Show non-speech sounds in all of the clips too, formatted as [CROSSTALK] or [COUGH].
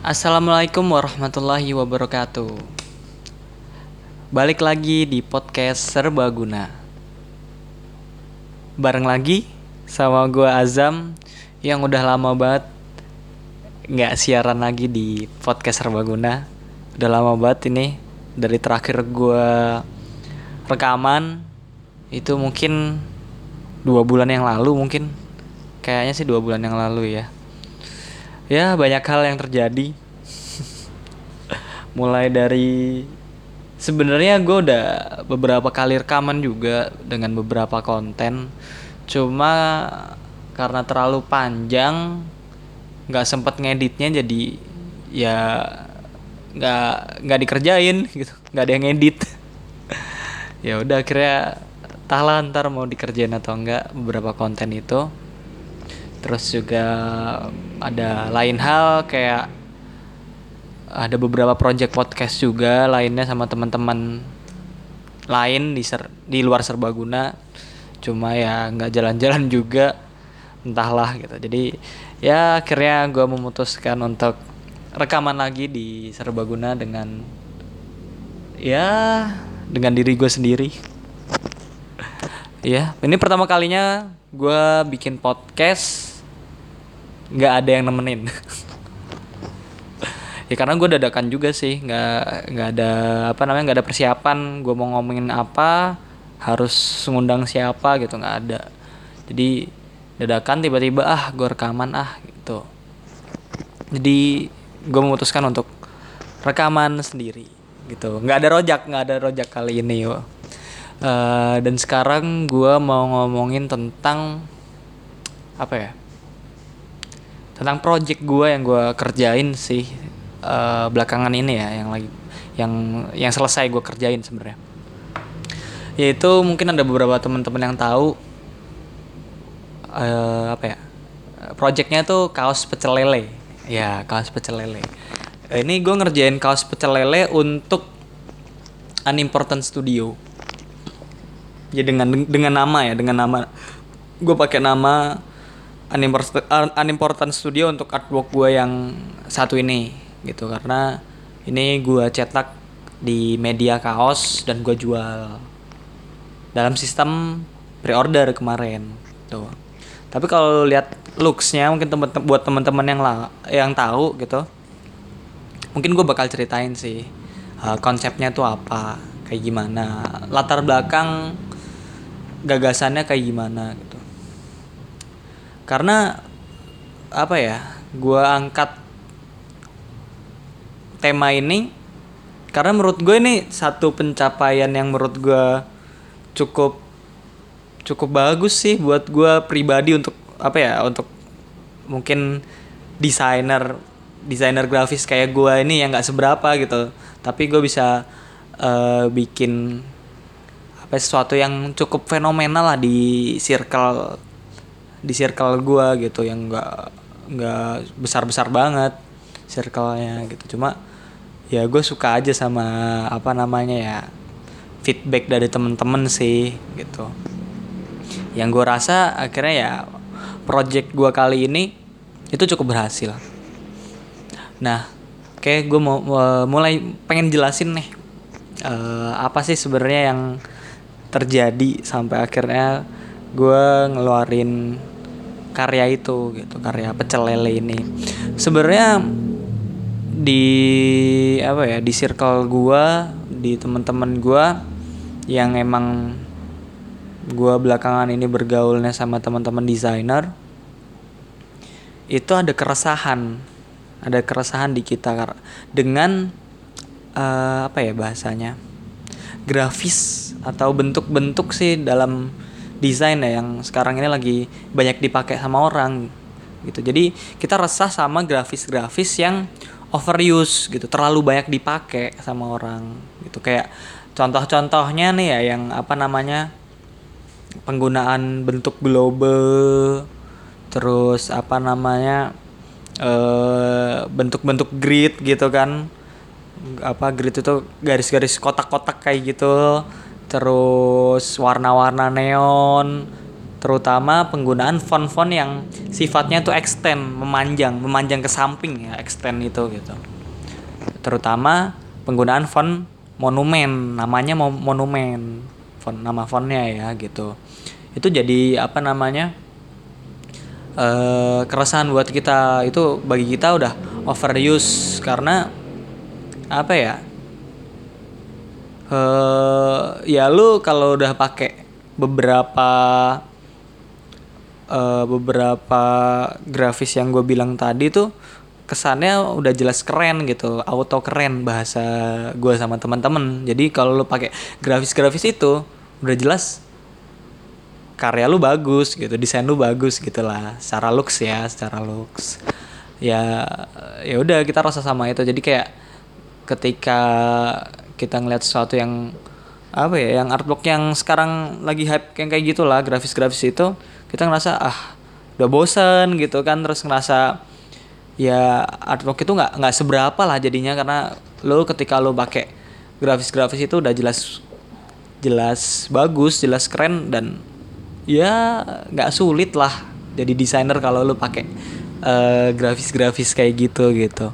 Assalamualaikum warahmatullahi wabarakatuh. Balik lagi di podcast Serbaguna. Bareng lagi sama gua Azam yang udah lama banget nggak siaran lagi di podcast Serbaguna. Udah lama banget ini dari terakhir gua rekaman itu mungkin dua bulan yang lalu mungkin kayaknya sih dua bulan yang lalu ya ya banyak hal yang terjadi. [LAUGHS] Mulai dari sebenarnya gue udah beberapa kali rekaman juga dengan beberapa konten. Cuma karena terlalu panjang nggak sempet ngeditnya jadi ya nggak nggak dikerjain gitu. Nggak ada yang ngedit. [LAUGHS] Ya udah akhirnya tahlah ntar mau dikerjain atau enggak beberapa konten itu terus juga ada lain hal kayak ada beberapa project podcast juga lainnya sama teman-teman lain di ser di luar serbaguna. Cuma ya nggak jalan-jalan juga entahlah gitu. Jadi ya akhirnya gue memutuskan untuk rekaman lagi di serbaguna dengan ya dengan diri gue sendiri. Ya ini pertama kalinya gue bikin podcast nggak ada yang nemenin. [LAUGHS] Ya karena gue dadakan juga sih nggak nggak ada apa namanya nggak ada persiapan gue mau ngomongin apa harus ngundang siapa gitu nggak ada. Jadi dadakan tiba-tiba ah gue rekaman ah gitu. Jadi gue memutuskan untuk rekaman sendiri gitu. Nggak ada rojak nggak ada rojak kali ini yo. Uh, dan sekarang gue mau ngomongin tentang apa ya tentang project gue yang gue kerjain sih uh, belakangan ini ya yang lagi yang yang selesai gue kerjain sebenarnya. Yaitu mungkin ada beberapa teman-teman yang tahu uh, apa ya projectnya tuh kaos pecel lele. Ya kaos pecel lele. Ini gue ngerjain kaos pecel lele untuk unimportant studio. Ya dengan dengan nama ya dengan nama gue pakai nama unimportant studio untuk artwork gue yang satu ini gitu. Karena ini gue cetak di media kaos dan gue jual dalam sistem pre-order kemarin tuh. Tapi kalau lihat looksnya mungkin temen, buat teman-teman yang lah yang tahu gitu mungkin gue bakal ceritain sih uh, konsepnya tuh apa kayak gimana. Latar belakang gagasannya kayak gimana gitu karena apa ya gue angkat tema ini karena menurut gue ini satu pencapaian yang menurut gue cukup cukup bagus sih buat gue pribadi untuk apa ya untuk mungkin desainer desainer grafis kayak gue ini yang nggak seberapa gitu. Tapi gue bisa uh, bikin apa sesuatu yang cukup fenomenal lah di circle di circle gue gitu yang nggak nggak besar besar banget circle-nya gitu. Cuma ya gue suka aja sama apa namanya ya feedback dari temen-temen sih gitu. Yang gue rasa akhirnya ya project gue kali ini itu cukup berhasil. Nah oke gue mau mulai pengen jelasin nih uh, apa sih sebenarnya yang terjadi sampai akhirnya gue ngeluarin karya itu gitu karya pecel lele ini. Sebenarnya di apa ya di circle gua di teman-teman gua yang emang gua belakangan ini bergaulnya sama teman-teman desainer itu ada keresahan ada keresahan di kita dengan uh, apa ya bahasanya grafis atau bentuk-bentuk sih dalam desain ya yang sekarang ini lagi banyak dipakai sama orang gitu. Jadi kita resah sama grafis-grafis yang overuse gitu. Terlalu banyak dipakai sama orang gitu. Kayak contoh-contohnya nih ya yang apa namanya penggunaan bentuk global terus apa namanya eh, bentuk-bentuk grid gitu kan. Apa grid itu garis-garis kotak-kotak kayak gitu terus warna-warna neon terutama penggunaan font-font yang sifatnya tuh extend memanjang memanjang ke samping ya extend itu gitu. Terutama penggunaan font monumen namanya monumen font nama fontnya ya gitu. Itu jadi apa namanya eh keresahan buat kita. Itu bagi kita udah overuse karena apa ya eh ya lu kalau udah pakai beberapa uh, beberapa grafis yang gue bilang tadi tuh kesannya udah jelas keren gitu auto keren bahasa gue sama teman-teman. Jadi kalau lo pakai grafis-grafis itu udah jelas karya lu bagus gitu desain lu bagus gitu lah. Secara looks ya secara looks. Ya ya udah kita rasa sama itu. Jadi kayak ketika kita ngeliat sesuatu yang apa ya yang artwork yang sekarang lagi hype yang kayak gitulah grafis-grafis itu kita ngerasa ah udah bosen gitu kan. Terus ngerasa ya artwork itu nggak nggak seberapa lah jadinya. Karena lo ketika lo pakai grafis-grafis itu udah jelas jelas bagus jelas keren dan ya nggak sulit lah jadi desainer kalau lo pakai uh, grafis-grafis kayak gitu gitu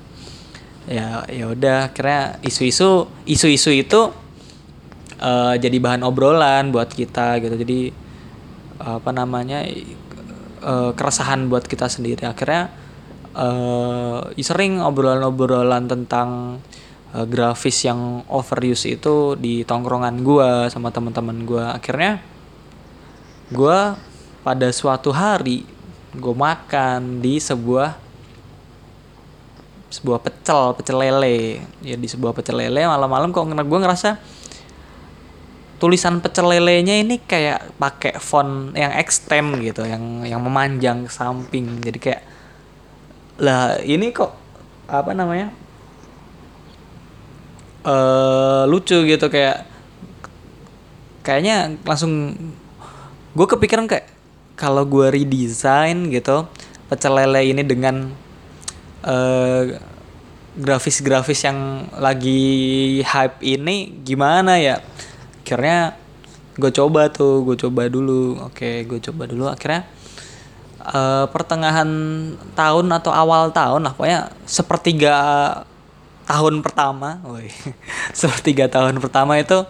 ya ya udah kira isu-isu isu-isu itu uh, jadi bahan obrolan buat kita gitu. Jadi apa namanya uh, keresahan buat kita sendiri. Akhirnya uh, sering obrolan-obrolan tentang uh, grafis yang overuse itu di tongkrongan gue sama teman-teman gue akhirnya gue pada suatu hari gue makan di sebuah sebuah pecel pecel lele. Ya di sebuah pecel lele malam-malam kok gue ngerasa tulisan pecel lelenya ini kayak pakai font yang extend gitu yang yang memanjang ke samping. Jadi kayak lah ini kok apa namanya uh, lucu gitu kayak kayaknya langsung gue kepikiran kayak kalau gue redesign gitu pecel lele ini dengan uh, grafis-grafis yang lagi hype ini gimana ya? Akhirnya gue coba tuh gue coba dulu. Oke gue coba dulu. Akhirnya uh, pertengahan tahun atau awal tahun lah pokoknya sepertiga tahun pertama woi. [LAUGHS] Sepertiga tahun pertama itu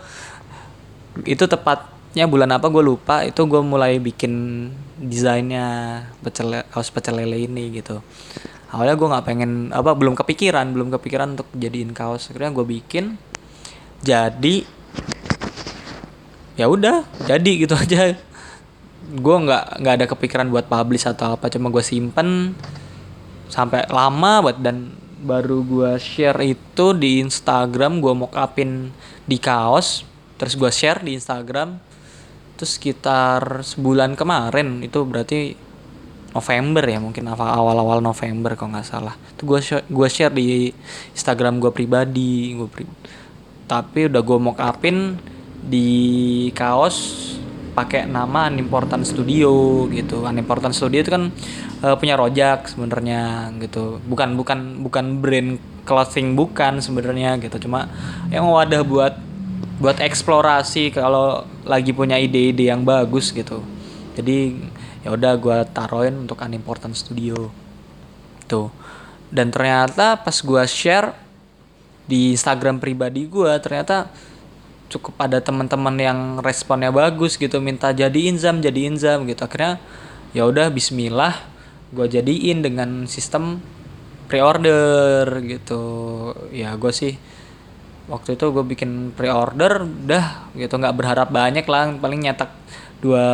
itu tepatnya bulan apa? Gue lupa. Itu gue mulai bikin desainnya pecel kaos pecel lele ini gitu awalnya gue nggak pengen apa belum kepikiran belum kepikiran untuk jadiin kaos. Akhirnya gue bikin jadi ya udah jadi gitu [LAUGHS] aja. Gue nggak nggak ada kepikiran buat publish atau apa cuma gue simpen sampai lama buat dan baru gue share itu di Instagram gue mau upin di kaos terus gue share di Instagram terus sekitar sebulan kemarin. Itu berarti November ya mungkin awal-awal November kalau nggak salah itu gue gue share di Instagram gue pribadi gue pri tapi udah gue mau upin di kaos pakai nama Unimportant Studio gitu. Unimportant Studio itu kan uh, punya Rojak sebenarnya gitu. Bukan bukan bukan brand clothing bukan sebenarnya gitu. Cuma yang wadah buat buat eksplorasi kalau lagi punya ide-ide yang bagus gitu. Jadi ya udah gue taruhin untuk Unimportant Studio. Tuh. Dan ternyata pas gue share di Instagram pribadi gue ternyata cukup ada teman-teman yang responnya bagus gitu minta jadiin zam jadiin zam gitu akhirnya ya udah Bismillah gue jadiin dengan sistem pre-order gitu ya gue sih waktu itu gue bikin pre-order dah gitu nggak berharap banyak lah paling nyetak dua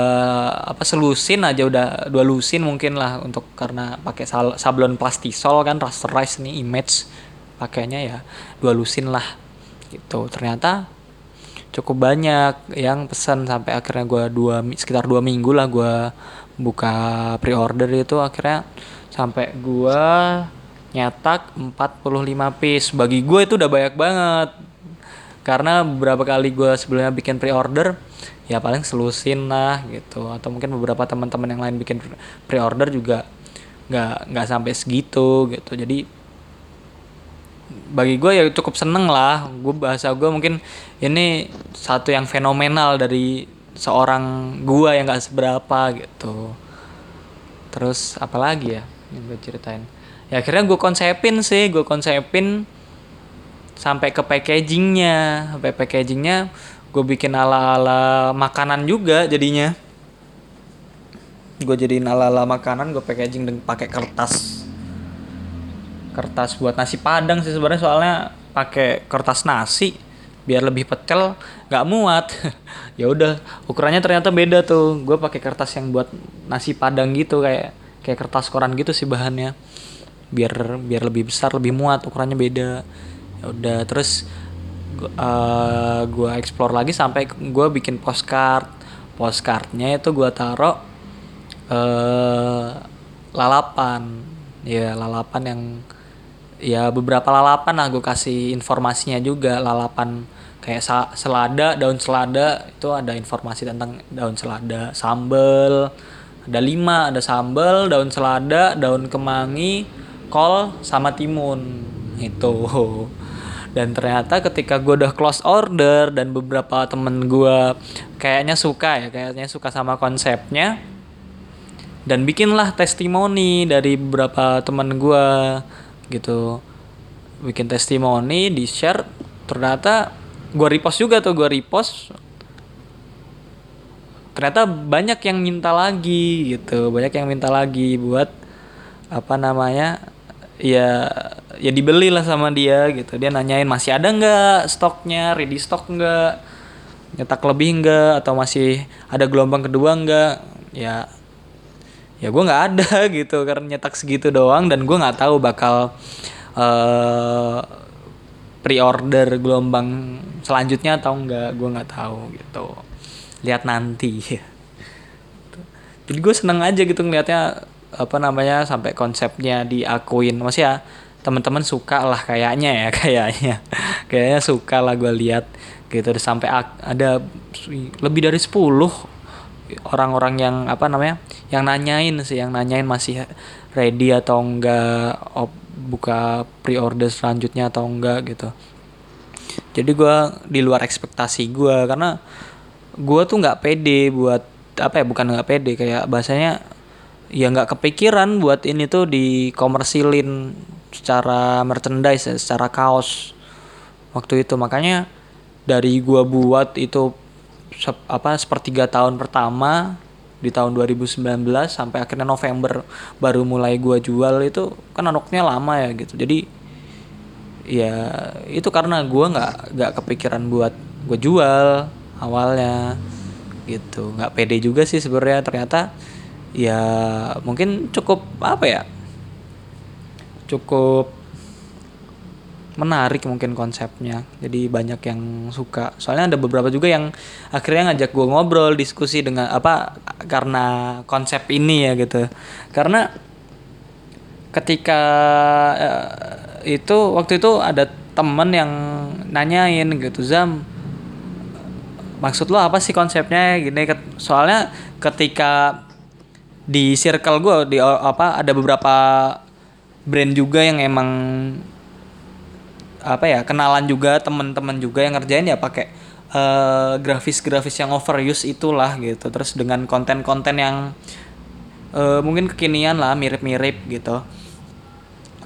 apa selusin aja udah dua lusin mungkin lah untuk karena pakai sablon plastisol kan rasterize nih image pakainya ya. Dua lusin lah gitu. Ternyata cukup banyak yang pesan sampai akhirnya gue dua sekitar dua minggu lah gue buka pre-order itu. Akhirnya sampai gue nyetak 45 piece. Bagi gue itu udah banyak banget. Karena beberapa kali gue sebelumnya bikin pre-order ya paling selusin lah gitu. Atau mungkin beberapa teman-teman yang lain bikin pre-order juga nggak nggak sampai segitu gitu. Jadi bagi gue ya cukup seneng lah. Gue bahasa gue mungkin ini satu yang fenomenal dari seorang gua yang gak seberapa gitu. Terus apalagi ya yang gue ceritain? Ya akhirnya gue konsepin sih. Gue konsepin sampai ke packagingnya. Sampai packagingnya gue bikin ala ala makanan juga jadinya. Gue jadiin ala ala makanan gue packaging dengan pakai kertas. Kertas buat nasi padang sih sebenarnya soalnya pakai kertas nasi biar lebih pecel nggak muat. [LAUGHS] Ya udah ukurannya ternyata beda tuh. Gue pakai kertas yang buat nasi padang gitu kayak kayak kertas koran gitu sih bahannya. Biar biar lebih besar lebih muat ukurannya beda. Ya udah terus uh, gue explore lagi sampai gue bikin postcard. Postcardnya itu gue taro uh, lalapan. Ya lalapan yang ya beberapa lalapan lah gue kasih informasinya juga. Lalapan kayak selada daun selada itu ada informasi tentang daun selada sambel. Ada lima ada sambel daun selada daun kemangi kol sama timun. Itu [LAUGHS] dan ternyata ketika gue udah close order dan beberapa temen gue kayaknya suka ya kayaknya suka sama konsepnya dan bikinlah testimoni dari beberapa temen gue gitu. Bikin testimoni di share ternyata gue repost juga tuh gue repost. Ternyata banyak yang minta lagi gitu banyak yang minta lagi buat apa namanya ya ya dibeli lah sama dia gitu. Dia nanyain masih ada nggak stoknya? Ready stock nggak? Nyetak lebih nggak? Atau masih ada gelombang kedua nggak? Ya ya gue nggak ada [LAUGHS] gitu. Karena nyetak segitu doang dan gue nggak tahu bakal uh, pre-order gelombang selanjutnya atau enggak gue nggak tahu gitu. Lihat nanti. [LAUGHS] Jadi gue seneng aja gitu ngelihatnya apa namanya sampai konsepnya diakuin. Masih ya teman-teman suka lah kayaknya ya [LAUGHS] kayaknya. Kayaknya suka lah gue lihat gitu. Sampai ada lebih dari 10 orang-orang yang apa namanya yang nanyain sih yang nanyain masih ready atau enggak op, buka pre-order selanjutnya atau enggak gitu. Jadi gue di luar ekspektasi gue karena gue tuh nggak pede buat apa ya bukan nggak pede kayak bahasanya ya nggak kepikiran buat ini tuh dikomersilin secara merchandise ya, secara kaos waktu itu. Makanya dari gua buat itu sep, apa sepertiga tahun pertama di tahun 2019 sampai akhirnya November baru mulai gua jual itu kan anoknya lama ya gitu. Jadi ya itu karena gua nggak nggak kepikiran buat gue jual awalnya gitu. Nggak pede juga sih sebenarnya. Ternyata ya mungkin cukup apa ya? Cukup menarik mungkin konsepnya. Jadi banyak yang suka. Soalnya ada beberapa juga yang akhirnya ngajak gue ngobrol diskusi dengan apa karena konsep ini ya gitu. Karena ketika uh, itu waktu itu ada temen yang nanyain gitu zam maksud lo apa sih konsepnya? Gini soalnya ketika di circle gue di apa ada beberapa brand juga yang emang apa ya kenalan juga teman-teman juga yang ngerjain ya pakai uh, grafis-grafis yang overuse itulah gitu. Terus dengan konten-konten yang uh, mungkin kekinian lah mirip-mirip gitu.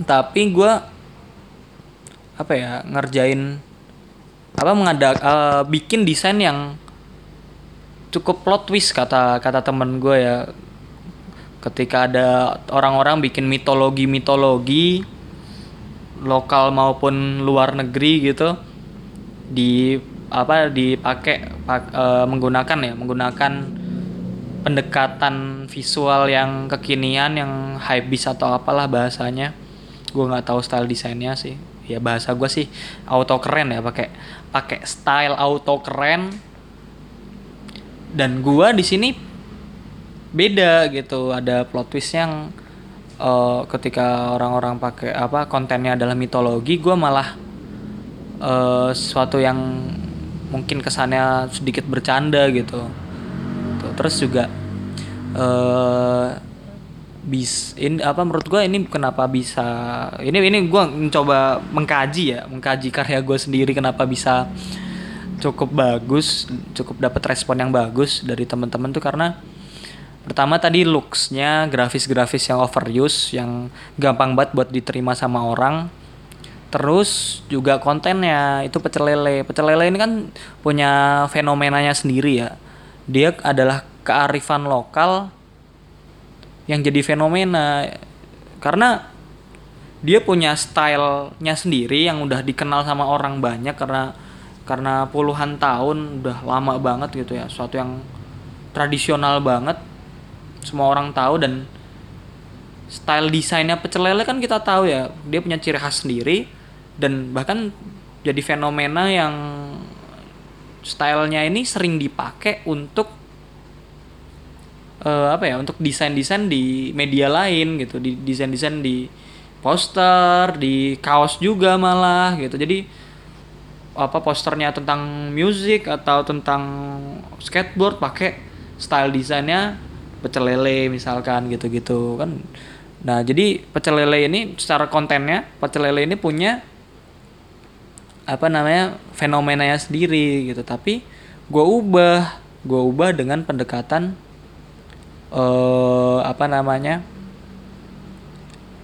Tapi gue apa ya ngerjain apa mengadak uh, bikin desain yang cukup plot twist kata kata temen gue ya ketika ada orang-orang bikin mitologi-mitologi lokal maupun luar negeri gitu di apa dipakai pak, e, menggunakan ya menggunakan pendekatan visual yang kekinian yang hype bis atau apalah bahasanya. Gue nggak tahu style desainnya sih. Ya bahasa gue sih auto keren ya pakai pakai style auto keren. Dan gue di sini beda gitu. Ada plot twist yang uh, ketika orang-orang pakai apa kontennya adalah mitologi gue malah uh, sesuatu yang mungkin kesannya sedikit bercanda gitu. Terus juga uh, bis ini apa menurut gue ini kenapa bisa ini ini gue mencoba mengkaji ya mengkaji karya gue sendiri kenapa bisa cukup bagus cukup dapat respon yang bagus dari teman-teman tuh karena pertama tadi looksnya grafis-grafis yang overuse yang gampang banget buat diterima sama orang. Terus juga kontennya itu pecel lele. Pecel lele ini kan punya fenomenanya sendiri ya. Dia adalah kearifan lokal yang jadi fenomena. Karena dia punya stylenya sendiri yang udah dikenal sama orang banyak karena karena puluhan tahun udah lama banget gitu ya. Suatu yang tradisional banget semua orang tahu dan style desainnya pecel lele kan kita tahu ya. Dia punya ciri khas sendiri dan bahkan jadi fenomena yang stylenya ini sering dipakai untuk uh, apa ya untuk desain-desain di media lain gitu. Di desain-desain di poster di kaos juga malah gitu. Jadi apa posternya tentang musik atau tentang skateboard pakai style desainnya pecel lele misalkan gitu-gitu kan. Nah jadi pecel lele ini secara kontennya pecel lele ini punya apa namanya fenomenanya sendiri gitu. Tapi gue ubah gue ubah dengan pendekatan uh, apa namanya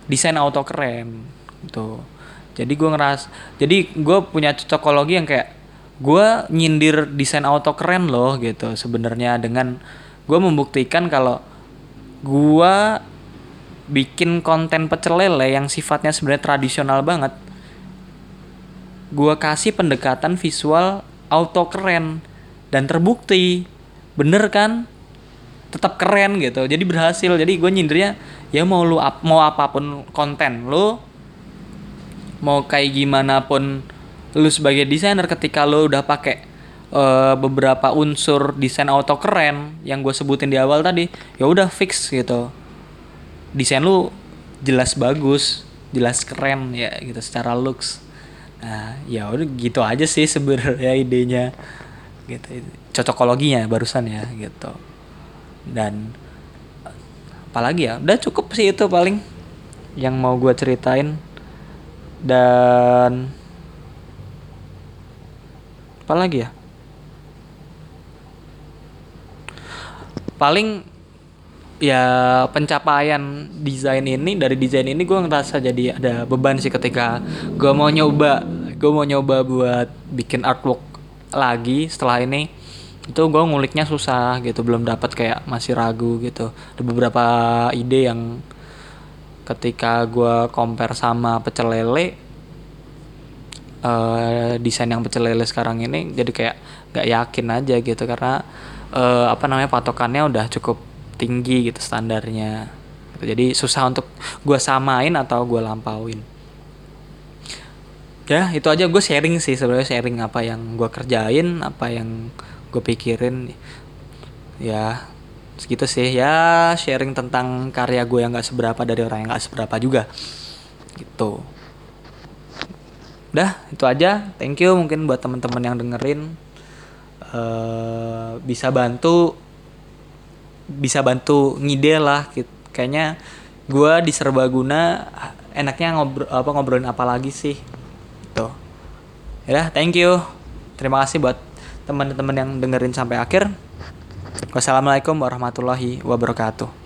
desain auto keren gitu. Jadi gue ngeras jadi gue punya cocokologi yang kayak gue nyindir desain auto keren loh gitu sebenarnya dengan gue membuktikan kalau gue bikin konten pecel lele yang sifatnya sebenarnya tradisional banget gue kasih pendekatan visual auto keren dan terbukti. Bener kan? Tetap keren gitu. Jadi berhasil. Jadi gue nyindirnya ya mau lu ap, mau apa pun konten lu mau kayak gimana pun lu sebagai desainer ketika lu udah pakai uh, beberapa unsur desain auto keren yang gue sebutin di awal tadi ya udah fix gitu. Desain lu jelas bagus jelas keren ya gitu secara looks. Nah ya udah gitu aja sih sebenarnya [LAUGHS] idenya gitu. Cocokologinya barusan ya gitu. Dan apalagi ya udah cukup sih itu paling yang mau gue ceritain. Dan apalagi ya paling ya pencapaian desain ini dari desain ini gue ngerasa jadi ada beban sih ketika gue mau nyoba gue mau nyoba buat bikin artwork lagi setelah ini itu gue nguliknya susah gitu belum dapat kayak masih ragu gitu. Ada beberapa ide yang ketika gue compare sama pecel lele uh, desain yang pecel lele sekarang ini jadi kayak gak yakin aja gitu karena uh, apa namanya patokannya udah cukup tinggi gitu standarnya. Jadi susah untuk gue samain atau gue lampauin. Ya itu aja. Gue sharing sih sebenarnya sharing apa yang gue kerjain apa yang gue pikirin. Ya segitu sih. Ya sharing tentang karya gue yang gak seberapa dari orang yang gak seberapa juga. Gitu. Udah itu aja. Thank you mungkin buat teman-teman yang dengerin uh, bisa bantu bisa bantu ngide lah kayaknya gue di serbaguna enaknya ngobrol apa ngobrolin apa lagi sih tuh ya thank you. Terima kasih buat teman-teman yang dengerin sampai akhir. Wassalamualaikum warahmatullahi wabarakatuh